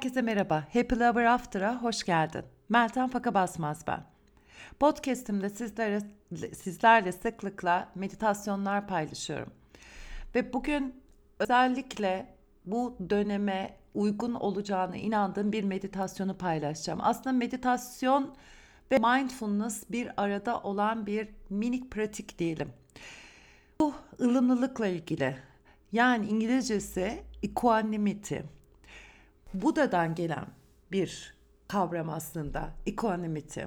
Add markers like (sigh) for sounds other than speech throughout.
Herkese merhaba. Happy Lover After'a hoş geldin. Meltem Faka Basmaz ben. Podcast'imde sizlere, sizlerle sıklıkla meditasyonlar paylaşıyorum. Ve bugün özellikle bu döneme uygun olacağını inandığım bir meditasyonu paylaşacağım. Aslında meditasyon ve mindfulness bir arada olan bir minik pratik diyelim. Bu ılımlılıkla ilgili. Yani İngilizcesi equanimity. Buda'dan gelen bir kavram aslında equanimity.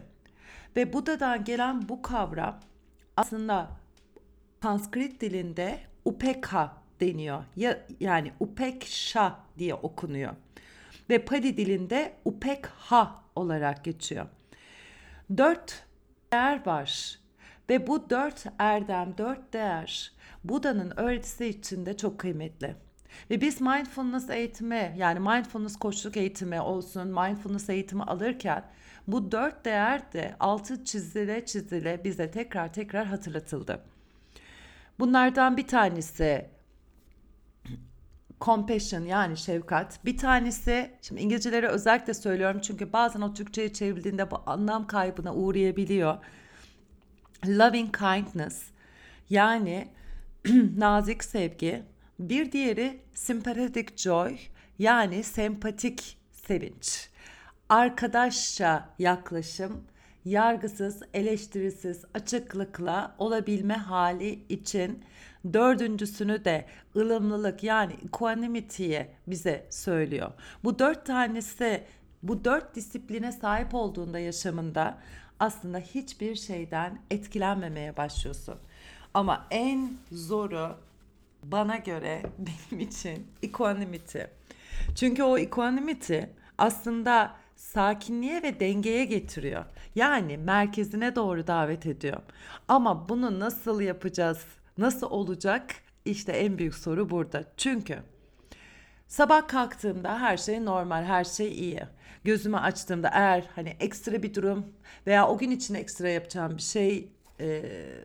Ve Buda'dan gelen bu kavram aslında Sanskrit dilinde upekha deniyor. Ya, yani upeksha diye okunuyor. Ve Pali dilinde upekha olarak geçiyor. Dört değer var. Ve bu dört erdem, dört değer Buda'nın öğretisi içinde çok kıymetli. Ve biz mindfulness eğitimi yani mindfulness koçluk eğitimi olsun, mindfulness eğitimi alırken bu dört değer de altı çizile çizile bize tekrar tekrar hatırlatıldı. Bunlardan bir tanesi compassion yani şefkat. Bir tanesi şimdi İngilizcelere özellikle söylüyorum çünkü bazen o Türkçe'ye çevrildiğinde bu anlam kaybına uğrayabiliyor. Loving kindness yani (clears throat) nazik sevgi. Bir diğeri sympathetic joy yani sempatik sevinç. Arkadaşça yaklaşım, yargısız, eleştirisiz, açıklıkla olabilme hali için dördüncüsünü de ılımlılık yani equanity'ye bize söylüyor. Bu dört tanesi bu dört disipline sahip olduğunda yaşamında aslında hiçbir şeyden etkilenmemeye başlıyorsun. Ama en zoru bana göre (laughs) benim için equanimity. Çünkü o equanimity aslında sakinliğe ve dengeye getiriyor. Yani merkezine doğru davet ediyor. Ama bunu nasıl yapacağız? Nasıl olacak? İşte en büyük soru burada. Çünkü sabah kalktığımda her şey normal, her şey iyi. Gözümü açtığımda eğer hani ekstra bir durum veya o gün için ekstra yapacağım bir şey,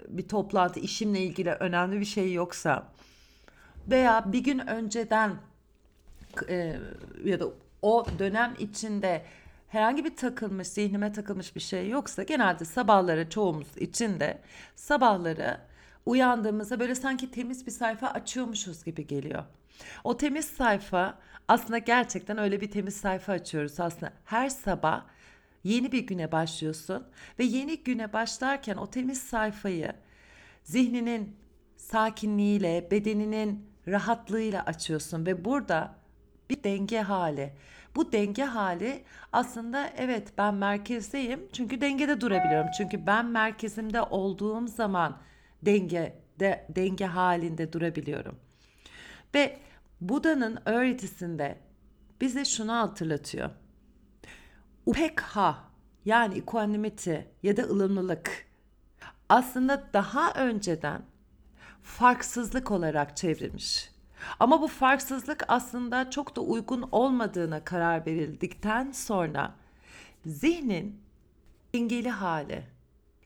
bir toplantı, işimle ilgili önemli bir şey yoksa veya bir gün önceden ya da o dönem içinde herhangi bir takılmış, zihnime takılmış bir şey yoksa genelde sabahları çoğumuz için de sabahları uyandığımızda böyle sanki temiz bir sayfa açıyormuşuz gibi geliyor. O temiz sayfa aslında gerçekten öyle bir temiz sayfa açıyoruz aslında. Her sabah yeni bir güne başlıyorsun ve yeni güne başlarken o temiz sayfayı zihninin sakinliğiyle, bedeninin rahatlığıyla açıyorsun ve burada bir denge hali. Bu denge hali aslında evet ben merkezdeyim çünkü dengede durabiliyorum. Çünkü ben merkezimde olduğum zaman denge de, denge halinde durabiliyorum. Ve Buda'nın öğretisinde bize şunu hatırlatıyor. Upekha yani equanimity ya da ılımlılık aslında daha önceden farksızlık olarak çevrilmiş. Ama bu farksızlık aslında çok da uygun olmadığına karar verildikten sonra zihnin dengeli hali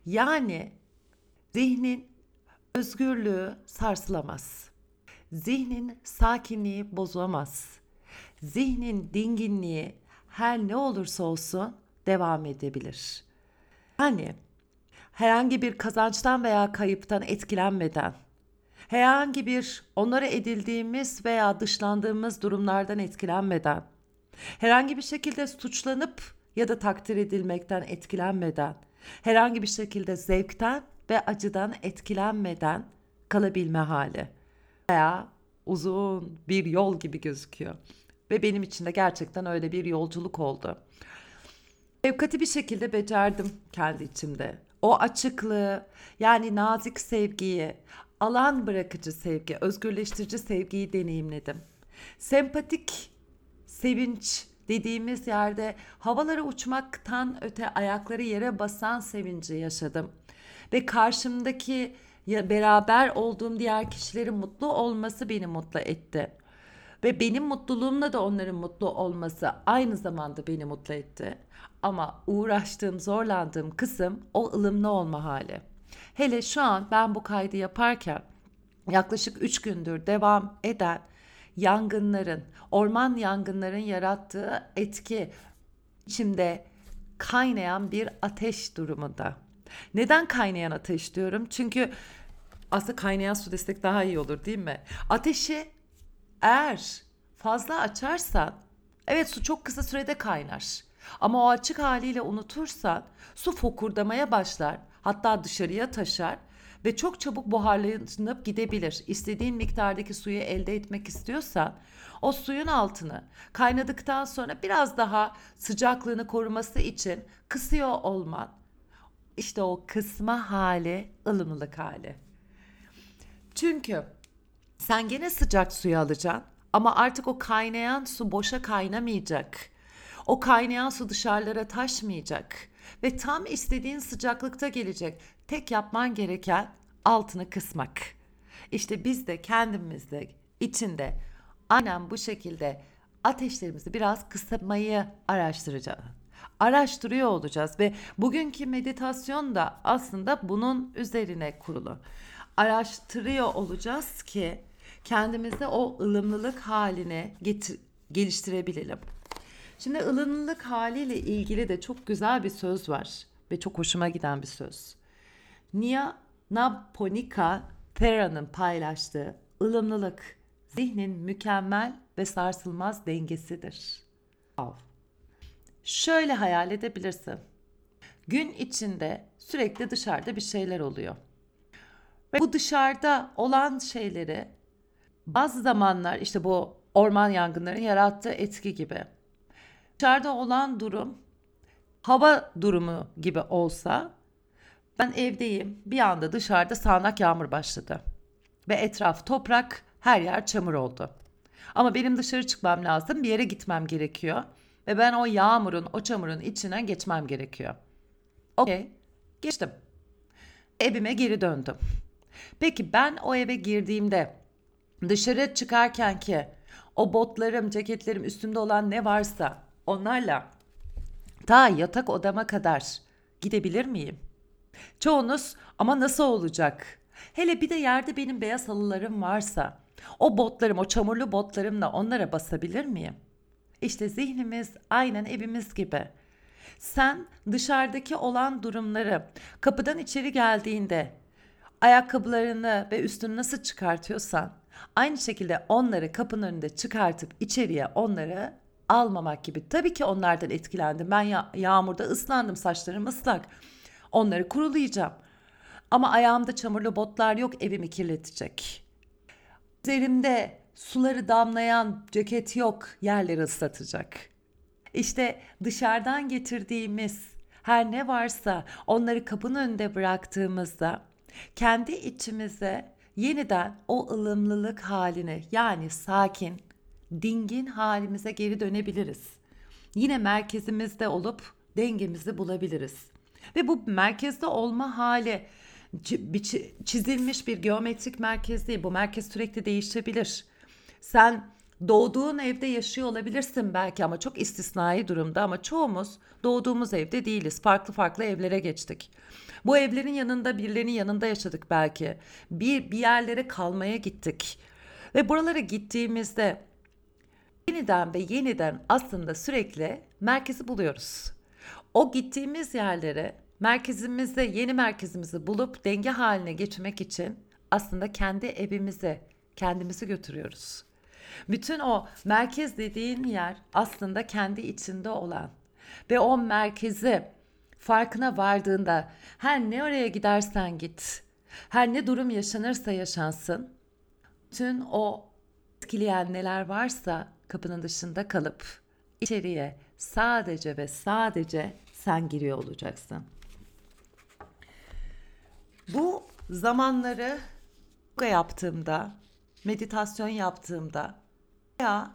yani zihnin özgürlüğü sarsılamaz. Zihnin sakinliği bozulamaz. Zihnin dinginliği her ne olursa olsun devam edebilir. Yani herhangi bir kazançtan veya kayıptan etkilenmeden herhangi bir onlara edildiğimiz veya dışlandığımız durumlardan etkilenmeden, herhangi bir şekilde suçlanıp ya da takdir edilmekten etkilenmeden, herhangi bir şekilde zevkten ve acıdan etkilenmeden kalabilme hali veya uzun bir yol gibi gözüküyor. Ve benim için de gerçekten öyle bir yolculuk oldu. Şefkati bir şekilde becerdim kendi içimde. O açıklığı yani nazik sevgiyi, alan bırakıcı sevgi, özgürleştirici sevgiyi deneyimledim. Sempatik sevinç dediğimiz yerde havalara uçmaktan öte ayakları yere basan sevinci yaşadım. Ve karşımdaki ya beraber olduğum diğer kişilerin mutlu olması beni mutlu etti. Ve benim mutluluğumla da onların mutlu olması aynı zamanda beni mutlu etti. Ama uğraştığım, zorlandığım kısım o ılımlı olma hali. Hele şu an ben bu kaydı yaparken yaklaşık 3 gündür devam eden yangınların, orman yangınların yarattığı etki içimde kaynayan bir ateş durumunda. Neden kaynayan ateş diyorum? Çünkü aslında kaynayan su destek daha iyi olur değil mi? Ateşi eğer fazla açarsan evet su çok kısa sürede kaynar. Ama o açık haliyle unutursan su fokurdamaya başlar. Hatta dışarıya taşar ve çok çabuk buharlanıp gidebilir. İstediğin miktardaki suyu elde etmek istiyorsan o suyun altını kaynadıktan sonra biraz daha sıcaklığını koruması için kısıyor olman. İşte o kısma hali ılımlılık hali. Çünkü sen gene sıcak suyu alacaksın ama artık o kaynayan su boşa kaynamayacak. O kaynayan su dışarılara taşmayacak ve tam istediğin sıcaklıkta gelecek. Tek yapman gereken altını kısmak. İşte biz de kendimizde içinde aynen bu şekilde ateşlerimizi biraz kısmayı araştıracağız. Araştırıyor olacağız ve bugünkü meditasyon da aslında bunun üzerine kurulu. Araştırıyor olacağız ki kendimizde o ılımlılık haline getir, geliştirebilelim. Şimdi ılımlılık haliyle ilgili de çok güzel bir söz var ve çok hoşuma giden bir söz. Nia Naponika Ferra'nın paylaştığı ılımlılık zihnin mükemmel ve sarsılmaz dengesidir. Av. Şöyle hayal edebilirsin. Gün içinde sürekli dışarıda bir şeyler oluyor. Ve bu dışarıda olan şeyleri bazı zamanlar işte bu orman yangınlarının yarattığı etki gibi dışarıda olan durum hava durumu gibi olsa ben evdeyim bir anda dışarıda sağanak yağmur başladı ve etraf toprak her yer çamur oldu. Ama benim dışarı çıkmam lazım bir yere gitmem gerekiyor ve ben o yağmurun o çamurun içinden geçmem gerekiyor. Okey geçtim. Evime geri döndüm. Peki ben o eve girdiğimde dışarı çıkarken ki o botlarım, ceketlerim üstümde olan ne varsa onlarla ta yatak odama kadar gidebilir miyim? Çoğunuz ama nasıl olacak? Hele bir de yerde benim beyaz halılarım varsa o botlarım, o çamurlu botlarımla onlara basabilir miyim? İşte zihnimiz aynen evimiz gibi. Sen dışarıdaki olan durumları kapıdan içeri geldiğinde ayakkabılarını ve üstünü nasıl çıkartıyorsan aynı şekilde onları kapının önünde çıkartıp içeriye onları almamak gibi. Tabii ki onlardan etkilendim. Ben ya- yağmurda ıslandım, saçlarım ıslak. Onları kurulayacağım. Ama ayağımda çamurlu botlar yok, evimi kirletecek. Üzerimde suları damlayan ceket yok, yerleri ıslatacak. İşte dışarıdan getirdiğimiz her ne varsa onları kapının önünde bıraktığımızda kendi içimize yeniden o ılımlılık haline yani sakin, dingin halimize geri dönebiliriz. Yine merkezimizde olup dengemizi bulabiliriz. Ve bu merkezde olma hali çizilmiş bir geometrik merkez değil. Bu merkez sürekli değişebilir. Sen doğduğun evde yaşıyor olabilirsin belki ama çok istisnai durumda ama çoğumuz doğduğumuz evde değiliz. Farklı farklı evlere geçtik. Bu evlerin yanında birilerinin yanında yaşadık belki. Bir, bir yerlere kalmaya gittik. Ve buralara gittiğimizde yeniden ve yeniden aslında sürekli merkezi buluyoruz. O gittiğimiz yerlere merkezimizde yeni merkezimizi bulup denge haline getirmek için aslında kendi evimize kendimizi götürüyoruz. Bütün o merkez dediğin yer aslında kendi içinde olan ve o merkezi farkına vardığında her ne oraya gidersen git, her ne durum yaşanırsa yaşansın, tüm o etkileyen neler varsa kapının dışında kalıp içeriye sadece ve sadece sen giriyor olacaksın. Bu zamanları yoga yaptığımda, meditasyon yaptığımda veya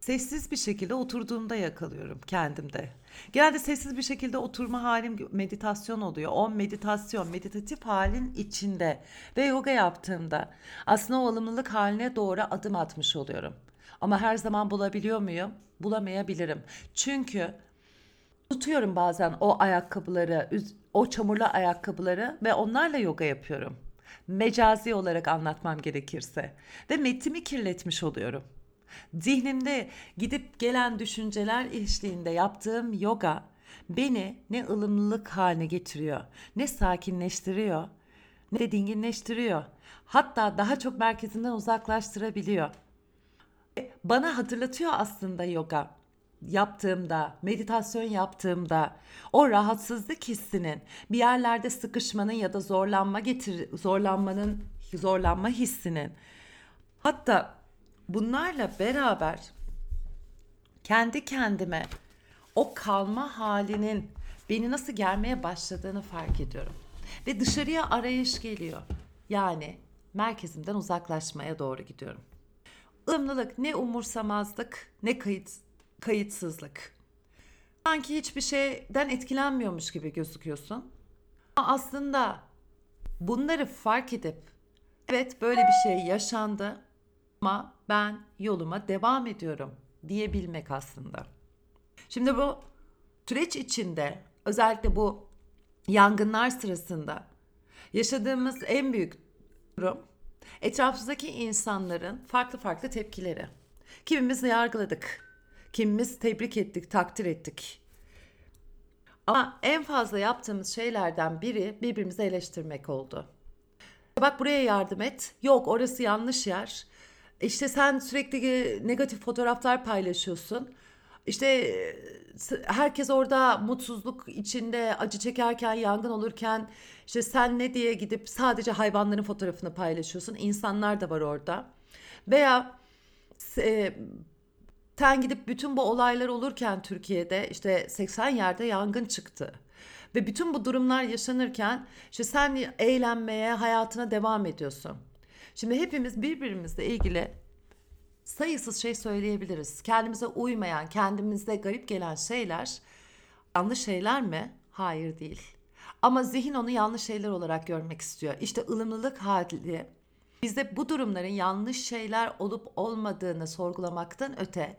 sessiz bir şekilde oturduğumda yakalıyorum kendimde. Genelde sessiz bir şekilde oturma halim meditasyon oluyor. O meditasyon, meditatif halin içinde ve yoga yaptığımda aslında o alımlılık haline doğru adım atmış oluyorum. Ama her zaman bulabiliyor muyum? Bulamayabilirim. Çünkü tutuyorum bazen o ayakkabıları, o çamurlu ayakkabıları ve onlarla yoga yapıyorum. Mecazi olarak anlatmam gerekirse. Ve metimi kirletmiş oluyorum. Zihnimde gidip gelen düşünceler eşliğinde yaptığım yoga beni ne ılımlılık haline getiriyor, ne sakinleştiriyor, ne de dinginleştiriyor. Hatta daha çok merkezinden uzaklaştırabiliyor. Bana hatırlatıyor aslında yoga yaptığımda, meditasyon yaptığımda o rahatsızlık hissinin bir yerlerde sıkışmanın ya da zorlanma getir zorlanmanın zorlanma hissinin hatta bunlarla beraber kendi kendime o kalma halinin beni nasıl gelmeye başladığını fark ediyorum. Ve dışarıya arayış geliyor. Yani merkezimden uzaklaşmaya doğru gidiyorum. Ilımlılık ne umursamazlık ne kayıt kayıtsızlık. Sanki hiçbir şeyden etkilenmiyormuş gibi gözüküyorsun. Ama aslında bunları fark edip evet böyle bir şey yaşandı ama ben yoluma devam ediyorum diyebilmek aslında. Şimdi bu süreç içinde özellikle bu yangınlar sırasında yaşadığımız en büyük durum etrafımızdaki insanların farklı farklı tepkileri. Kimimiz yargıladık, kimimiz tebrik ettik, takdir ettik. Ama en fazla yaptığımız şeylerden biri birbirimizi eleştirmek oldu. Bak buraya yardım et. Yok orası yanlış yer. İşte sen sürekli negatif fotoğraflar paylaşıyorsun. İşte herkes orada mutsuzluk içinde acı çekerken, yangın olurken işte sen ne diye gidip sadece hayvanların fotoğrafını paylaşıyorsun. İnsanlar da var orada. Veya e, sen gidip bütün bu olaylar olurken Türkiye'de işte 80 yerde yangın çıktı. Ve bütün bu durumlar yaşanırken işte sen eğlenmeye, hayatına devam ediyorsun. Şimdi hepimiz birbirimizle ilgili sayısız şey söyleyebiliriz. Kendimize uymayan, kendimizde garip gelen şeyler yanlış şeyler mi? Hayır değil. Ama zihin onu yanlış şeyler olarak görmek istiyor. İşte ılımlılık hali bizde bu durumların yanlış şeyler olup olmadığını sorgulamaktan öte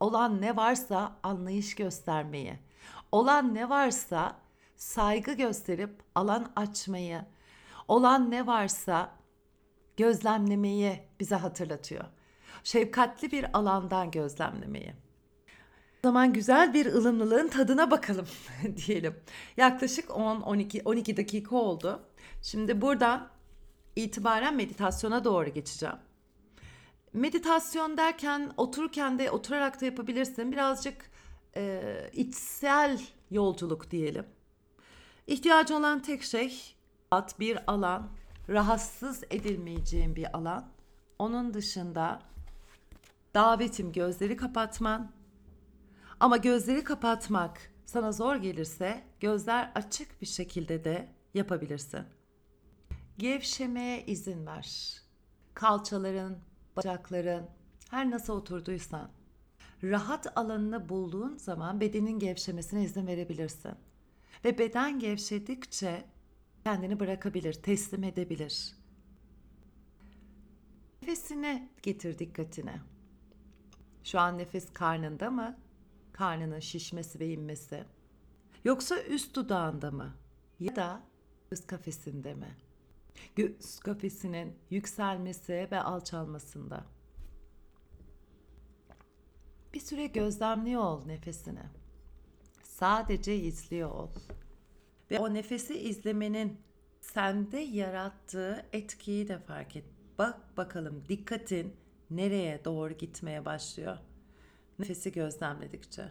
olan ne varsa anlayış göstermeyi, olan ne varsa saygı gösterip alan açmayı, olan ne varsa gözlemlemeyi bize hatırlatıyor. Şefkatli bir alandan gözlemlemeyi. O zaman güzel bir ılımlılığın tadına bakalım (laughs) diyelim. Yaklaşık 10 12 12 dakika oldu. Şimdi buradan itibaren meditasyona doğru geçeceğim. Meditasyon derken otururken de oturarak da yapabilirsin. Birazcık e, içsel yolculuk diyelim. İhtiyacı olan tek şey at bir alan, rahatsız edilmeyeceğin bir alan. Onun dışında davetim gözleri kapatman. Ama gözleri kapatmak sana zor gelirse gözler açık bir şekilde de yapabilirsin. Gevşemeye izin ver. Kalçaların, bacakların her nasıl oturduysan rahat alanını bulduğun zaman bedenin gevşemesine izin verebilirsin. Ve beden gevşedikçe kendini bırakabilir, teslim edebilir. Nefesine getir dikkatine. Şu an nefes karnında mı? Karnının şişmesi ve inmesi. Yoksa üst dudağında mı? Ya da üst kafesinde mi? Göğüs kafesinin yükselmesi ve alçalmasında. Bir süre gözlemliyor ol nefesini. Sadece izliyor ol. Ve o nefesi izlemenin sende yarattığı etkiyi de fark et. Bak bakalım dikkatin nereye doğru gitmeye başlıyor. Nefesi gözlemledikçe.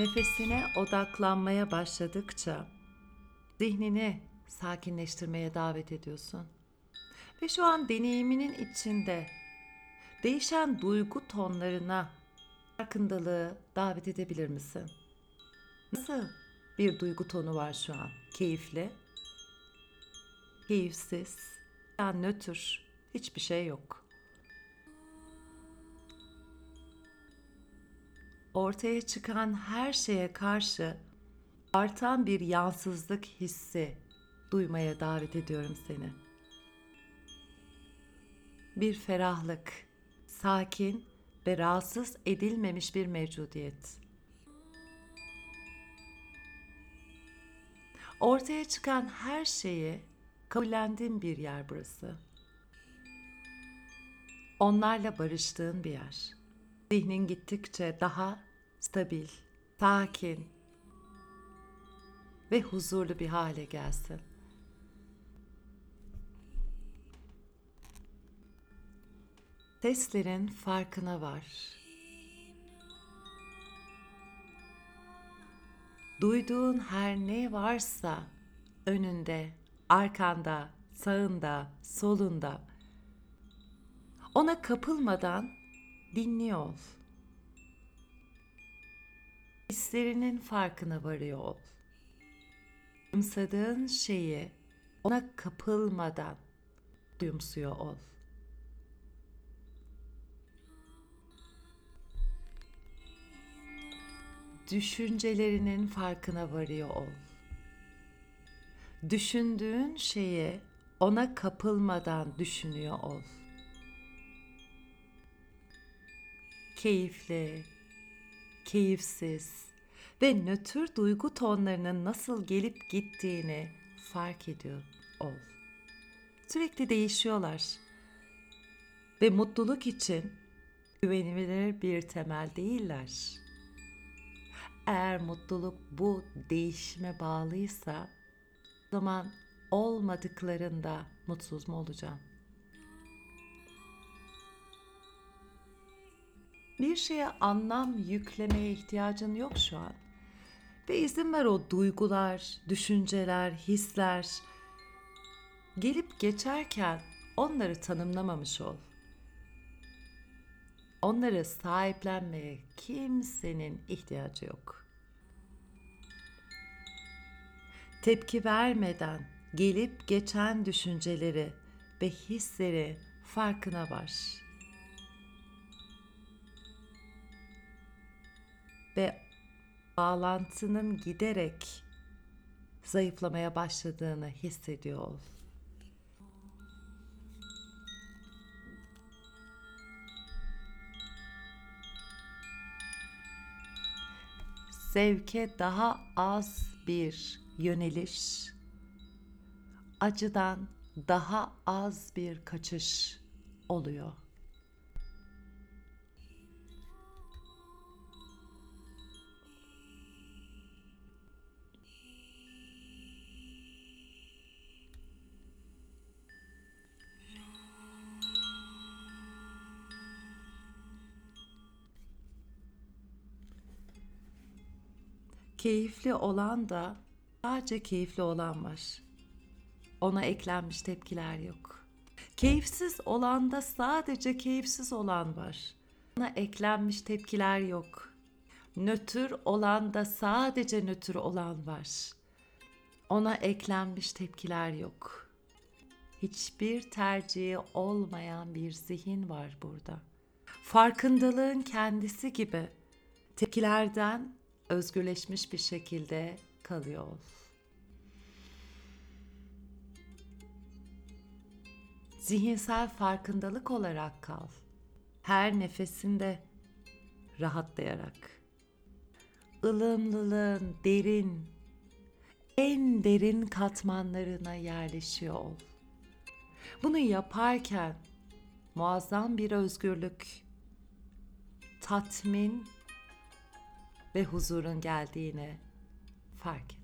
Nefesine odaklanmaya başladıkça zihnini sakinleştirmeye davet ediyorsun. Ve şu an deneyiminin içinde değişen duygu tonlarına farkındalığı davet edebilir misin? Nasıl bir duygu tonu var şu an? Keyifli, keyifsiz, yani nötr, hiçbir şey yok. Ortaya çıkan her şeye karşı artan bir yansızlık hissi duymaya davet ediyorum seni. Bir ferahlık, sakin ve rahatsız edilmemiş bir mevcudiyet. Ortaya çıkan her şeyi kabullendiğin bir yer burası. Onlarla barıştığın bir yer. Zihnin gittikçe daha stabil, sakin ve huzurlu bir hale gelsin. Seslerin farkına var. Duyduğun her ne varsa önünde, arkanda, sağında, solunda ona kapılmadan dinliyor ol. Hislerinin farkına varıyor ol. Duyumsadığın şeyi ona kapılmadan duyumsuyor ol. Düşüncelerinin farkına varıyor ol. Düşündüğün şeyi ona kapılmadan düşünüyor ol. Keyifli, keyifsiz ve nötr duygu tonlarının nasıl gelip gittiğini fark ediyor ol. Sürekli değişiyorlar. Ve mutluluk için güvenilir bir temel değiller. Eğer mutluluk bu değişime bağlıysa o zaman olmadıklarında mutsuz mu olacağım? Bir şeye anlam yüklemeye ihtiyacın yok şu an. Ve izin ver o duygular, düşünceler, hisler gelip geçerken onları tanımlamamış ol. Onları sahiplenmeye kimsenin ihtiyacı yok. Tepki vermeden gelip geçen düşünceleri ve hisleri farkına var. Ve bağlantının giderek zayıflamaya başladığını hissediyor ol. Zevke daha az bir yöneliş, acıdan daha az bir kaçış oluyor. Keyifli olan da sadece keyifli olan var. Ona eklenmiş tepkiler yok. Keyifsiz olan da sadece keyifsiz olan var. Ona eklenmiş tepkiler yok. Nötr olan da sadece nötr olan var. Ona eklenmiş tepkiler yok. Hiçbir tercihi olmayan bir zihin var burada. Farkındalığın kendisi gibi tepkilerden özgürleşmiş bir şekilde kalıyor ol. Zihinsel farkındalık olarak kal. Her nefesinde rahatlayarak. ılımlılığın derin, en derin katmanlarına yerleşiyor ol. Bunu yaparken muazzam bir özgürlük, tatmin ve huzurun geldiğini fark et.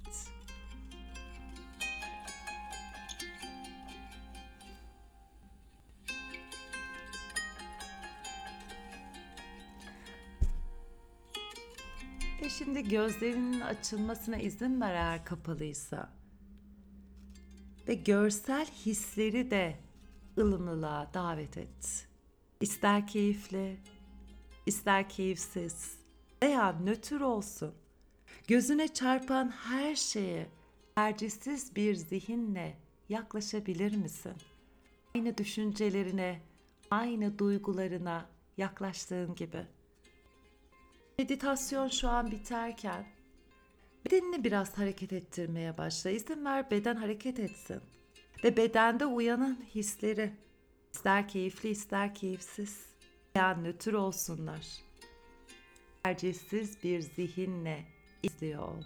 Ve şimdi gözlerinin açılmasına izin ver eğer kapalıysa. Ve görsel hisleri de ılımlılığa davet et. İster keyifli, ister keyifsiz veya nötr olsun. Gözüne çarpan her şeye tercihsiz bir zihinle yaklaşabilir misin? Aynı düşüncelerine, aynı duygularına yaklaştığın gibi. Meditasyon şu an biterken Bedenini biraz hareket ettirmeye başla. İzin ver beden hareket etsin. Ve bedende uyanan hisleri ister keyifli ister keyifsiz ya nötr olsunlar. Tercihsiz bir zihinle izliyor ol.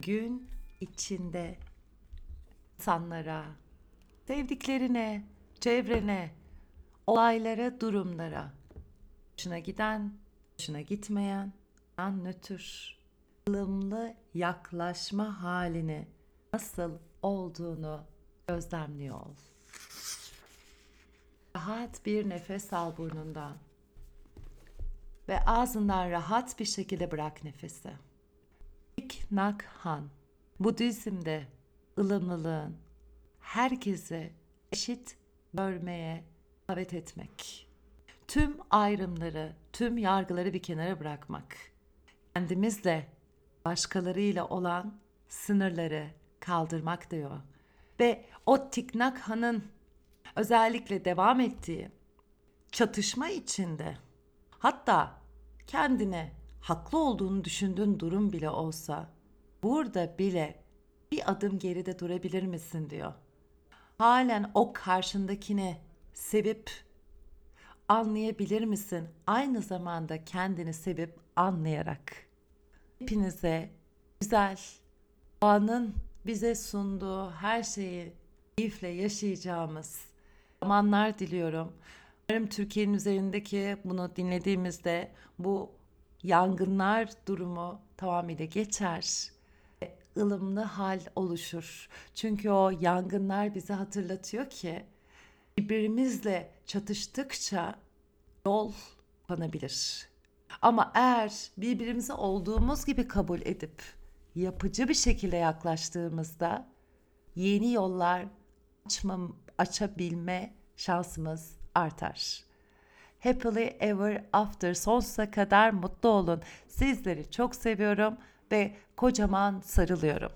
Gün içinde insanlara, sevdiklerine, çevrene, olaylara, durumlara, hoşuna giden, hoşuna gitmeyen, nötr, ılımlı yaklaşma halini nasıl olduğunu gözlemliyor ol. Rahat bir nefes al burnundan ve ağzından rahat bir şekilde bırak nefesi. Thich Nhat Han, Budizm'de ılımlılığın herkese eşit görmeye davet etmek. Tüm ayrımları, tüm yargıları bir kenara bırakmak. Kendimizle, başkalarıyla olan sınırları kaldırmak diyor. Ve o Tiknak Han'ın özellikle devam ettiği çatışma içinde hatta kendine haklı olduğunu düşündüğün durum bile olsa burada bile bir adım geride durabilir misin diyor. Halen o karşındakini sevip anlayabilir misin? Aynı zamanda kendini sevip anlayarak. Hepinize güzel, anın bize sunduğu her şeyi keyifle yaşayacağımız zamanlar diliyorum. Umarım Türkiye'nin üzerindeki bunu dinlediğimizde bu yangınlar durumu tamamıyla geçer. ılımlı hal oluşur. Çünkü o yangınlar bize hatırlatıyor ki birbirimizle çatıştıkça yol kanabilir. Ama eğer birbirimizi olduğumuz gibi kabul edip yapıcı bir şekilde yaklaştığımızda yeni yollar açma, açabilme şansımız artar. Happily ever after sonsuza kadar mutlu olun. Sizleri çok seviyorum ve kocaman sarılıyorum.